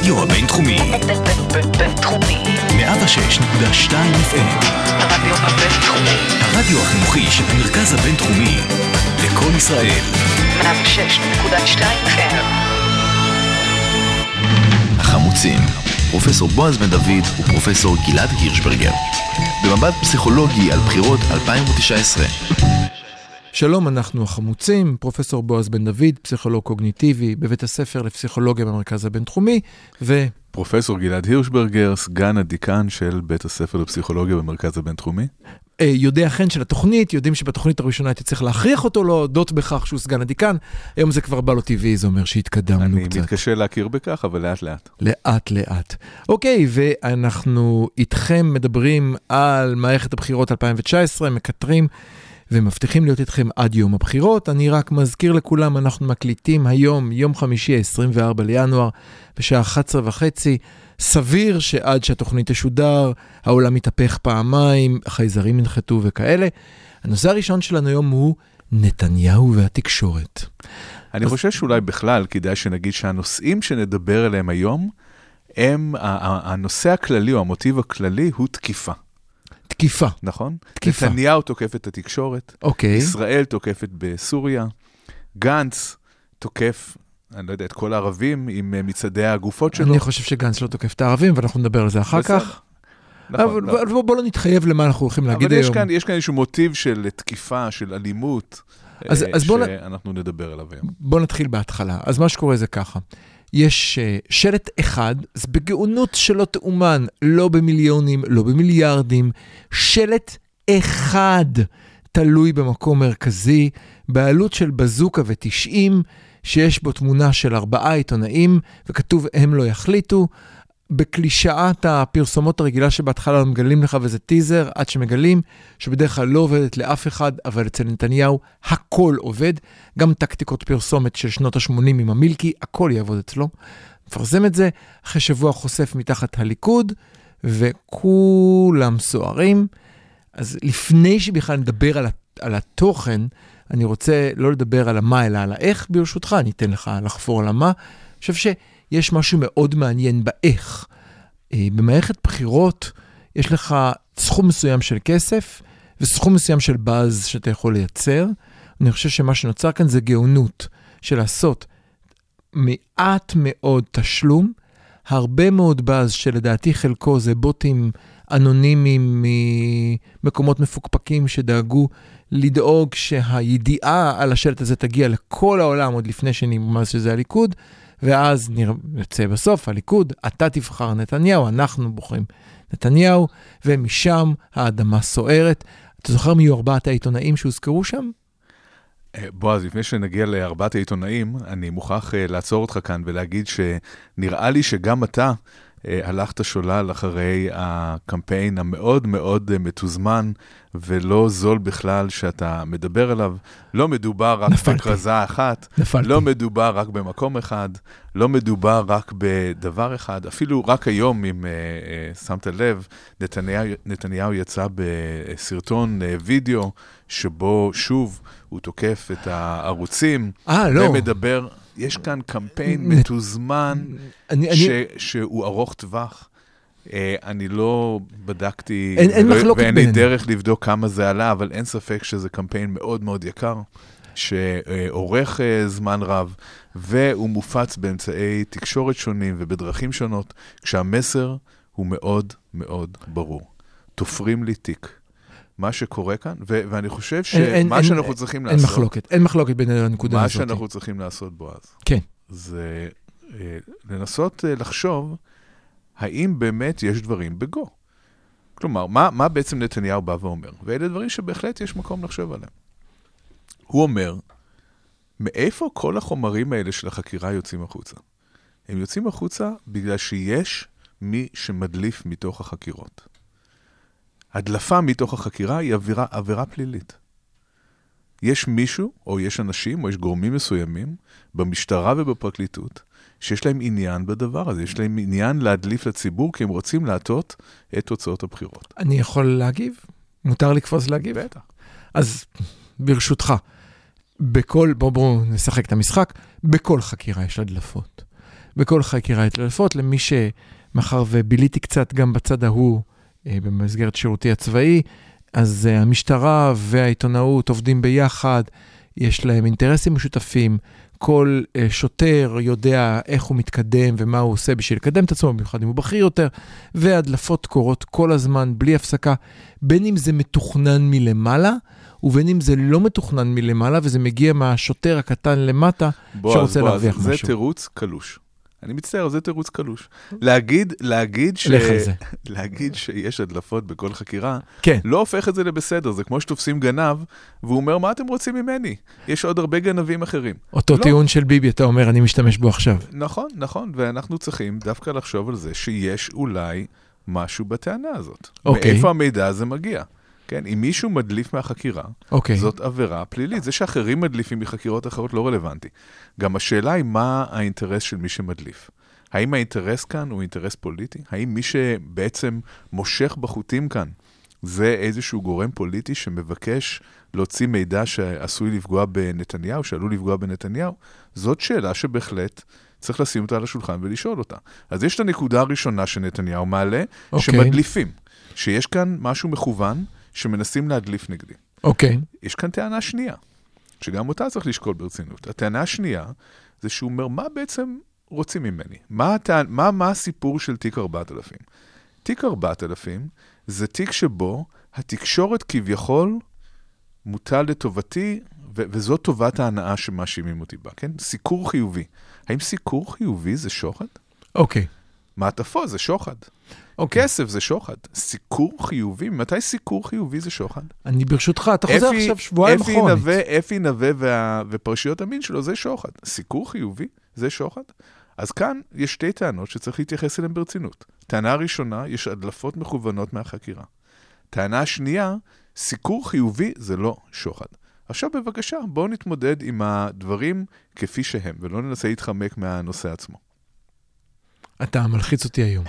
הרדיו הבינתחומי. בינתחומי. 106.2 FM. הרדיו הבינתחומי. הרדיו החינוכי של המרכז הבינתחומי. לקום ישראל. 106.2 FM. החמוצים. פרופסור בועז בן דוד ופרופסור גלעד הירשברגר. במבט פסיכולוגי על בחירות 2019. שלום, אנחנו החמוצים, פרופסור בועז בן דוד, פסיכולוג קוגניטיבי בבית הספר לפסיכולוגיה במרכז הבינתחומי, ו... פרופסור גלעד הירשברגר, סגן הדיקן של בית הספר לפסיכולוגיה במרכז הבינתחומי. אה, יודע חן של התוכנית, יודעים שבתוכנית הראשונה הייתי צריך להכריח אותו להודות בכך שהוא סגן הדיקן, היום זה כבר בא לו טבעי, זה אומר שהתקדמנו אני קצת. מתקשה להכיר בכך, אבל לאט לאט. לאט לאט. אוקיי, ואנחנו איתכם מדברים על מערכת הבחירות 2019, מקטרים ומבטיחים להיות איתכם עד יום הבחירות. אני רק מזכיר לכולם, אנחנו מקליטים היום, יום חמישי, 24 לינואר, בשעה 11 וחצי. סביר שעד שהתוכנית תשודר, העולם יתהפך פעמיים, החייזרים ינחתו וכאלה. הנושא הראשון שלנו היום הוא נתניהו והתקשורת. אני אז- חושב שאולי בכלל כדאי שנגיד שהנושאים שנדבר עליהם היום, הם, הנושא הכללי או המוטיב הכללי הוא תקיפה, תקיפה, נכון? תקיפה. נתניהו תוקף את התקשורת, אוקיי. ישראל תוקפת בסוריה, גנץ תוקף, אני לא יודע, את כל הערבים עם אה, מצעדי הגופות שלו. אני חושב שגנץ לא תוקף את הערבים, ואנחנו נדבר על זה אחר בסדר. כך. נכון, אבל. אבל בוא לא נתחייב למה אנחנו הולכים להגיד אבל יש היום. כאן, יש כאן איזשהו מוטיב של תקיפה, של אלימות, אז- אה, אז בוא נ- שאנחנו נדבר עליו היום. בוא נתחיל בהתחלה. אז מה שקורה זה ככה. יש uh, שלט אחד, זה בגאונות שלא תאומן, לא במיליונים, לא במיליארדים, שלט אחד תלוי במקום מרכזי, בעלות של בזוקה ו-90, שיש בו תמונה של ארבעה עיתונאים, וכתוב הם לא יחליטו. בקלישאת הפרסומות הרגילה שבהתחלה לא מגלים לך וזה טיזר, עד שמגלים שבדרך כלל לא עובדת לאף אחד, אבל אצל נתניהו הכל עובד. גם טקטיקות פרסומת של שנות ה-80 עם המילקי, הכל יעבוד אצלו. מפרסם את זה, אחרי שבוע חושף מתחת הליכוד, וכולם סוערים. אז לפני שבכלל נדבר על, על התוכן, אני רוצה לא לדבר על המה, אלא על האיך, ברשותך, אני אתן לך לחפור על המה. אני חושב שיש משהו מאוד מעניין באיך. אה, במערכת בחירות יש לך סכום מסוים של כסף וסכום מסוים של באז שאתה יכול לייצר. אני חושב שמה שנוצר כאן זה גאונות של לעשות מעט מאוד תשלום, הרבה מאוד באז שלדעתי חלקו זה בוטים אנונימיים ממקומות מפוקפקים שדאגו לדאוג שהידיעה על השלט הזה תגיע לכל העולם עוד לפני שנרמז שזה הליכוד, ואז יוצא בסוף הליכוד, אתה תבחר נתניהו, אנחנו בוחרים נתניהו, ומשם האדמה סוערת. אתה זוכר מי היו ארבעת העיתונאים שהוזכרו שם? אה, בועז, לפני שנגיע לארבעת העיתונאים, אני מוכרח אה, לעצור אותך כאן ולהגיד שנראה לי שגם אתה הלכת שולל אחרי הקמפיין המאוד מאוד אה, מתוזמן ולא זול בכלל שאתה מדבר עליו. לא מדובר רק נפלתי. בכרזה אחת, נפלתי. לא מדובר רק במקום אחד, לא מדובר רק בדבר אחד, אפילו רק היום, אם אה, אה, שמת לב, נתניהו, נתניהו יצא בסרטון אה, וידאו, שבו שוב הוא תוקף את הערוצים, אה, לא. ומדבר, יש כאן קמפיין מתוזמן, אני, ש, אני, שהוא ארוך טווח. אה, אני לא בדקתי, אין- אין מחלוקת ואין לי. דרך לבדוק כמה זה עלה, אבל אין ספק שזה קמפיין מאוד מאוד יקר, שאורך אה, זמן רב, והוא מופץ באמצעי תקשורת שונים ובדרכים שונות, כשהמסר הוא מאוד מאוד ברור. תופרים לי תיק. מה שקורה כאן, ו- ואני חושב אין- אין- שמה אין- שאנחנו צריכים אין לעשות, מחלוקת, אין מחלוקת בינינו לנקודה מה הזאת. שאנחנו צריכים לעשות, בועז, כן. זה אה, לנסות אה, לחשוב האם באמת יש דברים בגו. כלומר, מה, מה בעצם נתניהו בא ואומר? ואלה דברים שבהחלט יש מקום לחשוב עליהם. הוא אומר, מאיפה כל החומרים האלה של החקירה יוצאים החוצה? הם יוצאים החוצה בגלל שיש מי שמדליף מתוך החקירות. הדלפה מתוך החקירה היא עבירה, עבירה פלילית. יש מישהו, או יש אנשים, או יש גורמים מסוימים, במשטרה ובפרקליטות, שיש להם עניין בדבר הזה, יש להם עניין להדליף לציבור, כי הם רוצים להטות את תוצאות הבחירות. אני יכול להגיב? מותר לקפוץ להגיב? בטח. אז ברשותך, בכל, בואו בוא נשחק את המשחק, בכל חקירה יש הדלפות. בכל חקירה הדלפות, למי שמאחר וביליתי קצת גם בצד ההוא במסגרת שירותי הצבאי, אז אה, המשטרה והעיתונאות עובדים ביחד, יש להם אינטרסים משותפים, כל אה, שוטר יודע איך הוא מתקדם ומה הוא עושה בשביל לקדם את עצמו, במיוחד אם הוא בכיר יותר, והדלפות קורות כל הזמן, בלי הפסקה, בין אם זה מתוכנן מלמעלה, ובין אם זה לא מתוכנן מלמעלה, וזה מגיע מהשוטר הקטן למטה, בועז, שרוצה בועז, להרוויח זה משהו. תירוץ קלוש. אני מצטער, זה תירוץ קלוש. להגיד, להגיד, ש... להגיד שיש הדלפות בכל חקירה, כן, לא הופך את זה לבסדר. זה כמו שתופסים גנב, והוא אומר, מה אתם רוצים ממני? יש עוד הרבה גנבים אחרים. אותו לא. טיעון של ביבי, אתה אומר, אני משתמש בו עכשיו. נכון, נכון, ואנחנו צריכים דווקא לחשוב על זה שיש אולי משהו בטענה הזאת. אוקיי. מאיפה המידע הזה מגיע? כן, אם מישהו מדליף מהחקירה, אוקיי. זאת עבירה פלילית. זה שאחרים מדליפים מחקירות אחרות לא רלוונטי. גם השאלה היא מה האינטרס של מי שמדליף. האם האינטרס כאן הוא אינטרס פוליטי? האם מי שבעצם מושך בחוטים כאן זה איזשהו גורם פוליטי שמבקש להוציא מידע שעשוי לפגוע בנתניהו, שעלול לפגוע בנתניהו? זאת שאלה שבהחלט צריך לשים אותה על השולחן ולשאול אותה. אז יש את הנקודה הראשונה שנתניהו מעלה, אוקיי. שמדליפים. שיש כאן משהו מכוון שמנסים להדליף נגדי. אוקיי. יש כאן טענה שנייה, שגם אותה צריך לשקול ברצינות. הטענה השנייה זה שהוא אומר, מה בעצם רוצים ממני? מה, הטע... מה, מה הסיפור של תיק 4000? תיק 4000 זה תיק שבו התקשורת כביכול מוטל לטובתי, ו- וזו טובת ההנאה שמאשימים אותי בה, כן? סיקור חיובי. האם סיקור חיובי זה שוחד? אוקיי. מעטפות זה שוחד. אוקיי. כסף זה שוחד. סיקור חיובי? מתי סיקור חיובי זה שוחד? אני ברשותך, אתה חוזר אפי- עכשיו שבועיים אחרונית. אפי נווה וה, ופרשיות המין שלו זה שוחד. סיקור חיובי זה שוחד. אז כאן יש שתי טענות שצריך להתייחס אליהן ברצינות. טענה ראשונה, יש הדלפות מכוונות מהחקירה. טענה שנייה, סיקור חיובי זה לא שוחד. עכשיו בבקשה, בואו נתמודד עם הדברים כפי שהם, ולא ננסה להתחמק מהנושא עצמו. אתה מלחיץ אותי היום.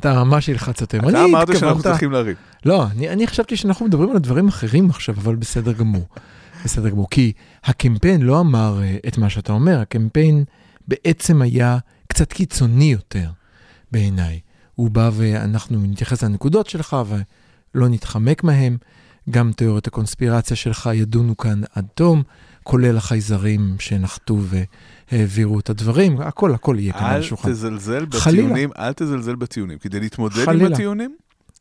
אתה ממש הלחץ אותי היום. אתה אמרת שאנחנו צריכים לריב. לא, אני, אני חשבתי שאנחנו מדברים על דברים אחרים עכשיו, אבל בסדר גמור. בסדר גמור. כי הקמפיין לא אמר uh, את מה שאתה אומר, הקמפיין בעצם היה קצת קיצוני יותר בעיניי. הוא בא ואנחנו נתייחס לנקודות שלך ולא נתחמק מהם. גם תיאוריות הקונספירציה שלך ידונו כאן עד תום, כולל החייזרים שנחתו והעבירו את הדברים, הכל, הכל יהיה כאן על אל השולחן. תזלזל חלילה. בטיעונים, אל תזלזל בטיעונים. כדי להתמודד עם חלילה. הטיעונים,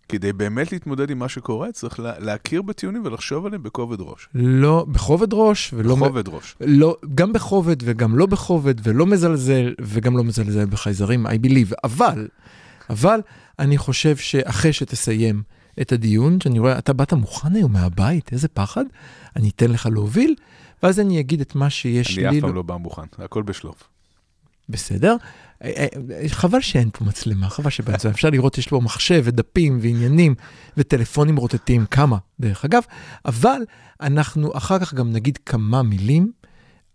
כדי באמת להתמודד עם מה שקורה, צריך לה, להכיר בטיעונים ולחשוב עליהם בכובד ראש. לא, בכובד ראש, ולא... בכובד ראש. לא, גם בכובד וגם לא בכובד, ולא מזלזל, וגם לא מזלזל בחייזרים, I believe. אבל, אבל, אני חושב שאחרי שתסיים את הדיון, שאני רואה, אתה באת מוכן היום מהבית, איזה פחד, אני אתן לך להוביל, ואז אני אגיד את מה שיש אני לי. אף פעם לא בא מוכן, הכל בשלוף. בסדר? אה, אה, חבל שאין פה מצלמה, חבל שבאמצע, אפשר לראות, יש פה מחשב ודפים ועניינים וטלפונים רוטטים, כמה, דרך אגב, אבל אנחנו אחר כך גם נגיד כמה מילים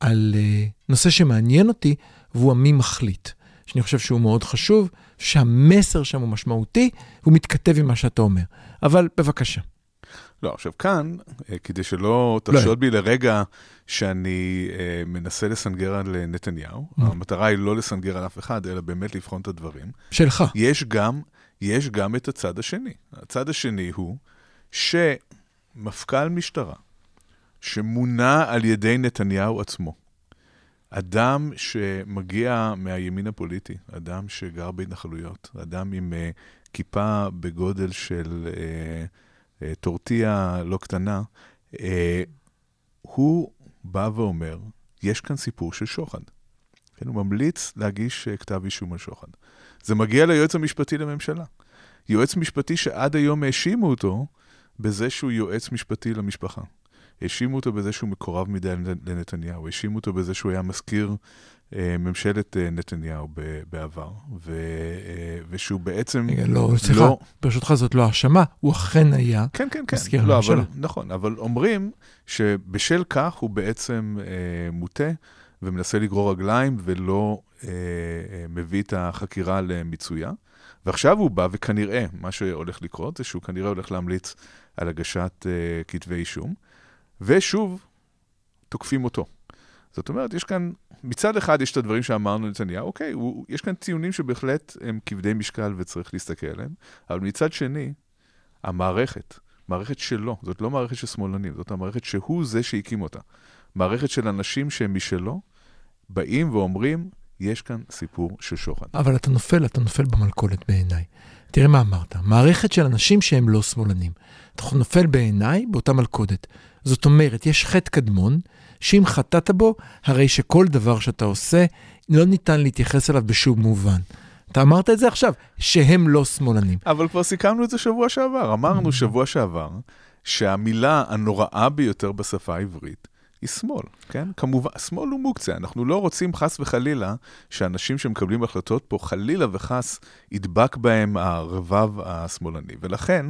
על uh, נושא שמעניין אותי, והוא המי מחליט, שאני חושב שהוא מאוד חשוב, שהמסר שם הוא משמעותי, הוא מתכתב עם מה שאתה אומר. אבל בבקשה. לא, עכשיו כאן, אה, כדי שלא תחשוד בי לרגע שאני אה, מנסה לסנגר על אה, נתניהו, Mm. המטרה היא לא לסנגר על אף אחד, אלא באמת לבחון את הדברים. שלך. יש גם, יש גם את הצד השני. הצד השני הוא שמפכ"ל משטרה, שמונה על ידי נתניהו עצמו, אדם שמגיע מהימין הפוליטי, אדם שגר בהתנחלויות, אדם עם uh, כיפה בגודל של uh, uh, טורטיה לא קטנה, uh, הוא בא ואומר, יש כאן סיפור של שוחד. כן, הוא ממליץ להגיש uh, כתב אישום על שוחד. זה מגיע ליועץ המשפטי לממשלה. יועץ משפטי שעד היום האשימו אותו בזה שהוא יועץ משפטי למשפחה. האשימו אותו בזה שהוא מקורב מדי לנתניהו, האשימו אותו בזה שהוא היה מזכיר אה, ממשלת אה, נתניהו ב- בעבר, ו, אה, ושהוא בעצם... רגע, לא, סליחה, לא- ברשותך זאת לא האשמה, הוא אכן היה. כן, כן, כן. מזכיר לא, הממשלה. אבל, נכון, אבל אומרים שבשל כך הוא בעצם אה, מוטה ומנסה לגרור רגליים ולא אה, אה, מביא את החקירה למיצויה. ועכשיו הוא בא, וכנראה, מה שהולך לקרות זה שהוא כנראה הולך להמליץ על הגשת אה, כתבי אישום, ושוב, תוקפים אותו. זאת אומרת, יש כאן, מצד אחד יש את הדברים שאמרנו לנתניהו, אוקיי, הוא, יש כאן טיעונים שבהחלט הם כבדי משקל וצריך להסתכל עליהם, אבל מצד שני, המערכת, מערכת שלו, זאת לא מערכת של שמאלנים, זאת המערכת שהוא זה שהקים אותה. מערכת של אנשים שהם משלו, באים ואומרים, יש כאן סיפור של שוחד. אבל אתה נופל, אתה נופל במלכודת בעיניי. תראה מה אמרת, מערכת של אנשים שהם לא שמאלנים. אתה נופל בעיניי באותה מלכודת. זאת אומרת, יש חטא קדמון, שאם חטאת בו, הרי שכל דבר שאתה עושה, לא ניתן להתייחס אליו בשום מובן. אתה אמרת את זה עכשיו, שהם לא שמאלנים. אבל כבר סיכמנו את זה שבוע שעבר. אמרנו שבוע שעבר שהמילה הנוראה ביותר בשפה העברית היא שמאל, כן? כמובן, שמאל הוא מוקצה. אנחנו לא רוצים חס וחלילה שאנשים שמקבלים החלטות פה, חלילה וחס, ידבק בהם הרבב השמאלני. ולכן,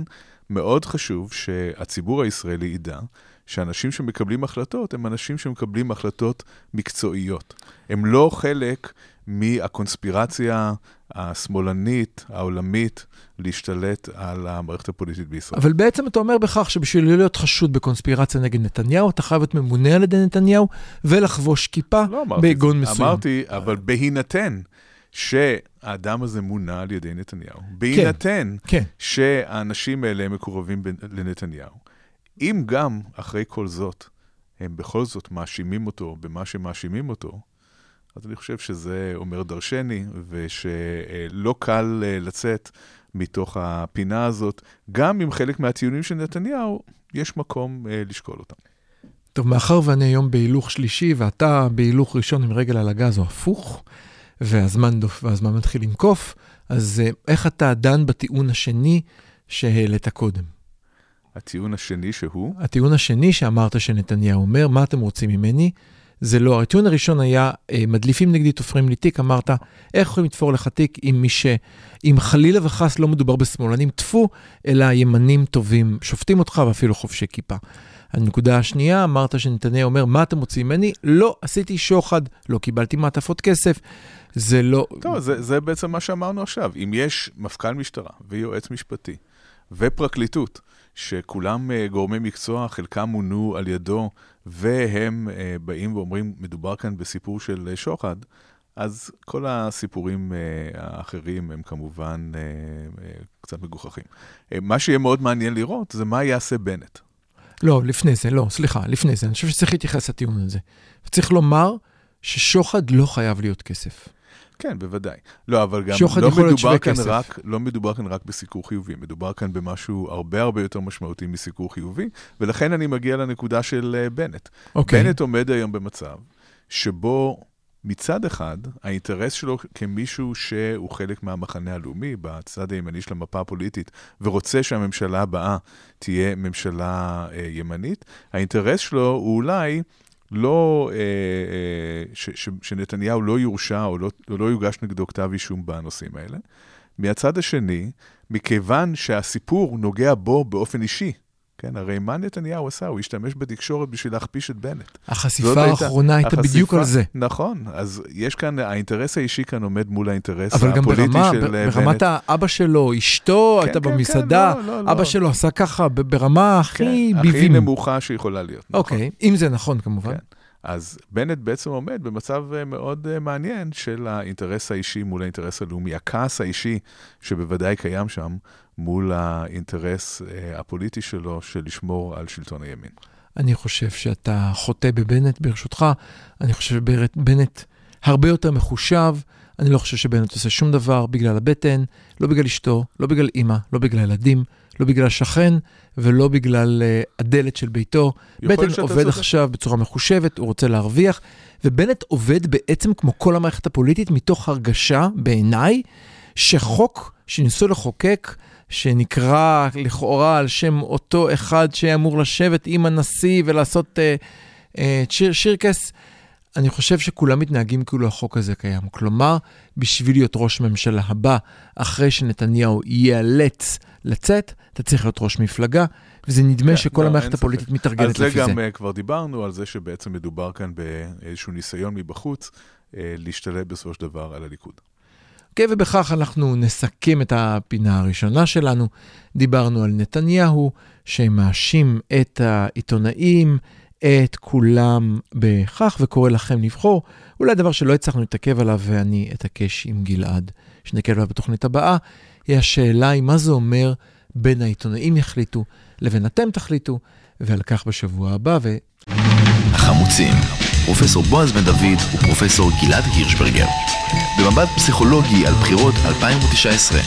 מאוד חשוב שהציבור הישראלי ידע שאנשים שמקבלים החלטות הם אנשים שמקבלים החלטות מקצועיות. הם לא חלק מהקונספירציה השמאלנית, העולמית, להשתלט על המערכת הפוליטית בישראל. אבל בעצם אתה אומר בכך שבשביל להיות חשוד בקונספירציה נגד נתניהו, אתה חייב להיות ממונה על ידי נתניהו ולחבוש כיפה לא זה. מסוים. אמרתי, אבל בהינתן שהאדם הזה מונה על ידי נתניהו, בהינתן כן. שהאנשים האלה מקורבים לנתניהו, אם גם אחרי כל זאת, הם בכל זאת מאשימים אותו במה שמאשימים אותו, אז אני חושב שזה אומר דרשני, ושלא קל אה, לצאת מתוך הפינה הזאת, גם אם חלק מהטיעונים של נתניהו, יש מקום אה, לשקול אותם. טוב, מאחר ואני היום בהילוך שלישי ואתה בהילוך ראשון עם רגל על הגז או הפוך, והזמן, דוף, והזמן מתחיל לנקוף, אז אה, איך אתה דן בטיעון השני שהעלית קודם? הטיעון השני שהוא, הטיעון השני שאמרת שנתניהו אומר, מה אתם רוצים ממני? זה לא, הטיעון הראשון היה, אה, מדליפים נגדי, תופרים לי תיק, אמרת, איך יכולים לתפור לך תיק אם מי ש... אם חלילה וחס לא מדובר בשמאלנים, טפו, אלא ימנים טובים, שופטים אותך ואפילו חובשי כיפה. הנקודה השנייה, אמרת שנתניהו אומר, מה אתם רוצים ממני? לא, עשיתי שוחד, לא קיבלתי מעטפות כסף, זה לא... טוב, זה, זה בעצם מה שאמרנו עכשיו. אם יש מפכ"ל משטרה ויועץ משפטי ופרקליטות, שכולם uh, גורמי מקצוע, חלקם מונו על ידו, והם uh, באים ואומרים, מדובר כאן בסיפור של uh, שוחד, אז כל הסיפורים האחרים הם כמובן קצת מגוחכים. מה שיהיה מאוד מעניין לראות זה מה יעשה בנט. לא, לפני זה, לא, סליחה, לפני זה, אני חושב שצריך להתייחס לטיעון הזה. צריך לומר ששוחד לא חייב להיות כסף. כן, בוודאי. לא, אבל גם לא מדובר, כאן כסף. רק, לא מדובר כאן רק בסיקור חיובי, מדובר כאן במשהו הרבה הרבה יותר משמעותי מסיקור חיובי, ולכן אני מגיע לנקודה של אה, בנט. אוקיי. בנט עומד היום במצב שבו מצד אחד, האינטרס שלו כמישהו שהוא חלק מהמחנה הלאומי, בצד הימני של המפה הפוליטית, ורוצה שהממשלה הבאה תהיה ממשלה אה, ימנית, האינטרס שלו הוא אולי לא, אה, אה, ש, ש, שנתניהו לא יורשע או לא, או לא יוגש נגדו כתב אישום בנושאים האלה. מהצד השני, מכיוון שהסיפור נוגע בו באופן אישי, כן, הרי מה נתניהו עשה? הוא השתמש בתקשורת בשביל להכפיש את בנט. החשיפה הייתה- האחרונה הייתה החשיפה- בדיוק על זה. נכון, אז יש כאן, האינטרס האישי כאן עומד מול האינטרס אבל גם הפוליטי ברמה, של ב- אה, ברמת בנט. האבא שלו, אשתו, כן, הייתה כן, כן, במסעדה, לא, לא, לא. אבא שלו עשה ככה, ברמה הכי כן, הכי ביבים. נמוכה שיכולה להיות. נכון. אוקיי, אם זה נכון כמובן. כן. אז בנט בעצם עומד במצב אה, מאוד אה, מעניין של האינטרס האישי מול האינטרס הלאומי, הכעס האישי שבוודאי קיים שם מול האינטרס אה, הפוליטי שלו של לשמור על שלטון הימין. אני חושב שאתה חוטא בבנט, ברשותך. אני חושב שבנט הרבה יותר מחושב. אני לא חושב שבנט עושה שום דבר בגלל הבטן, לא בגלל אשתו, לא בגלל אימא, לא בגלל ילדים, לא בגלל השכן ולא בגלל uh, הדלת של ביתו. בטן עובד צודק. עכשיו בצורה מחושבת, הוא רוצה להרוויח, ובנט עובד בעצם כמו כל המערכת הפוליטית מתוך הרגשה, בעיניי, שחוק שניסו לחוקק, שנקרא לכאורה על שם אותו אחד שאמור לשבת עם הנשיא ולעשות אה, אה, שיר, שירקס, אני חושב שכולם מתנהגים כאילו החוק הזה קיים. כלומר, בשביל להיות ראש ממשלה הבא, אחרי שנתניהו ייאלץ לצאת, אתה צריך להיות ראש מפלגה, וזה נדמה כן, שכל לא, המערכת הפוליטית. מתארגנת על זה לפי זה. גם אה, כבר דיברנו, על זה שבעצם מדובר כאן באיזשהו ניסיון מבחוץ אה, להשתלט בסופו של דבר על הליכוד. אוקיי, ובכך אנחנו נסכם את הפינה הראשונה שלנו. דיברנו על נתניהו, שמאשים את העיתונאים, את כולם בכך וקורא לכם לבחור. אולי דבר שלא הצלחנו להתעכב עליו ואני אתעקש עם גלעד, שנקל עליו בתוכנית הבאה, היא השאלה היא מה זה אומר בין העיתונאים יחליטו לבין אתם תחליטו, ועל כך בשבוע הבא. ו... החמוצים, פרופסור בועז בן דוד ופרופסור גלעד הירשברגר. במבט פסיכולוגי על בחירות 2019.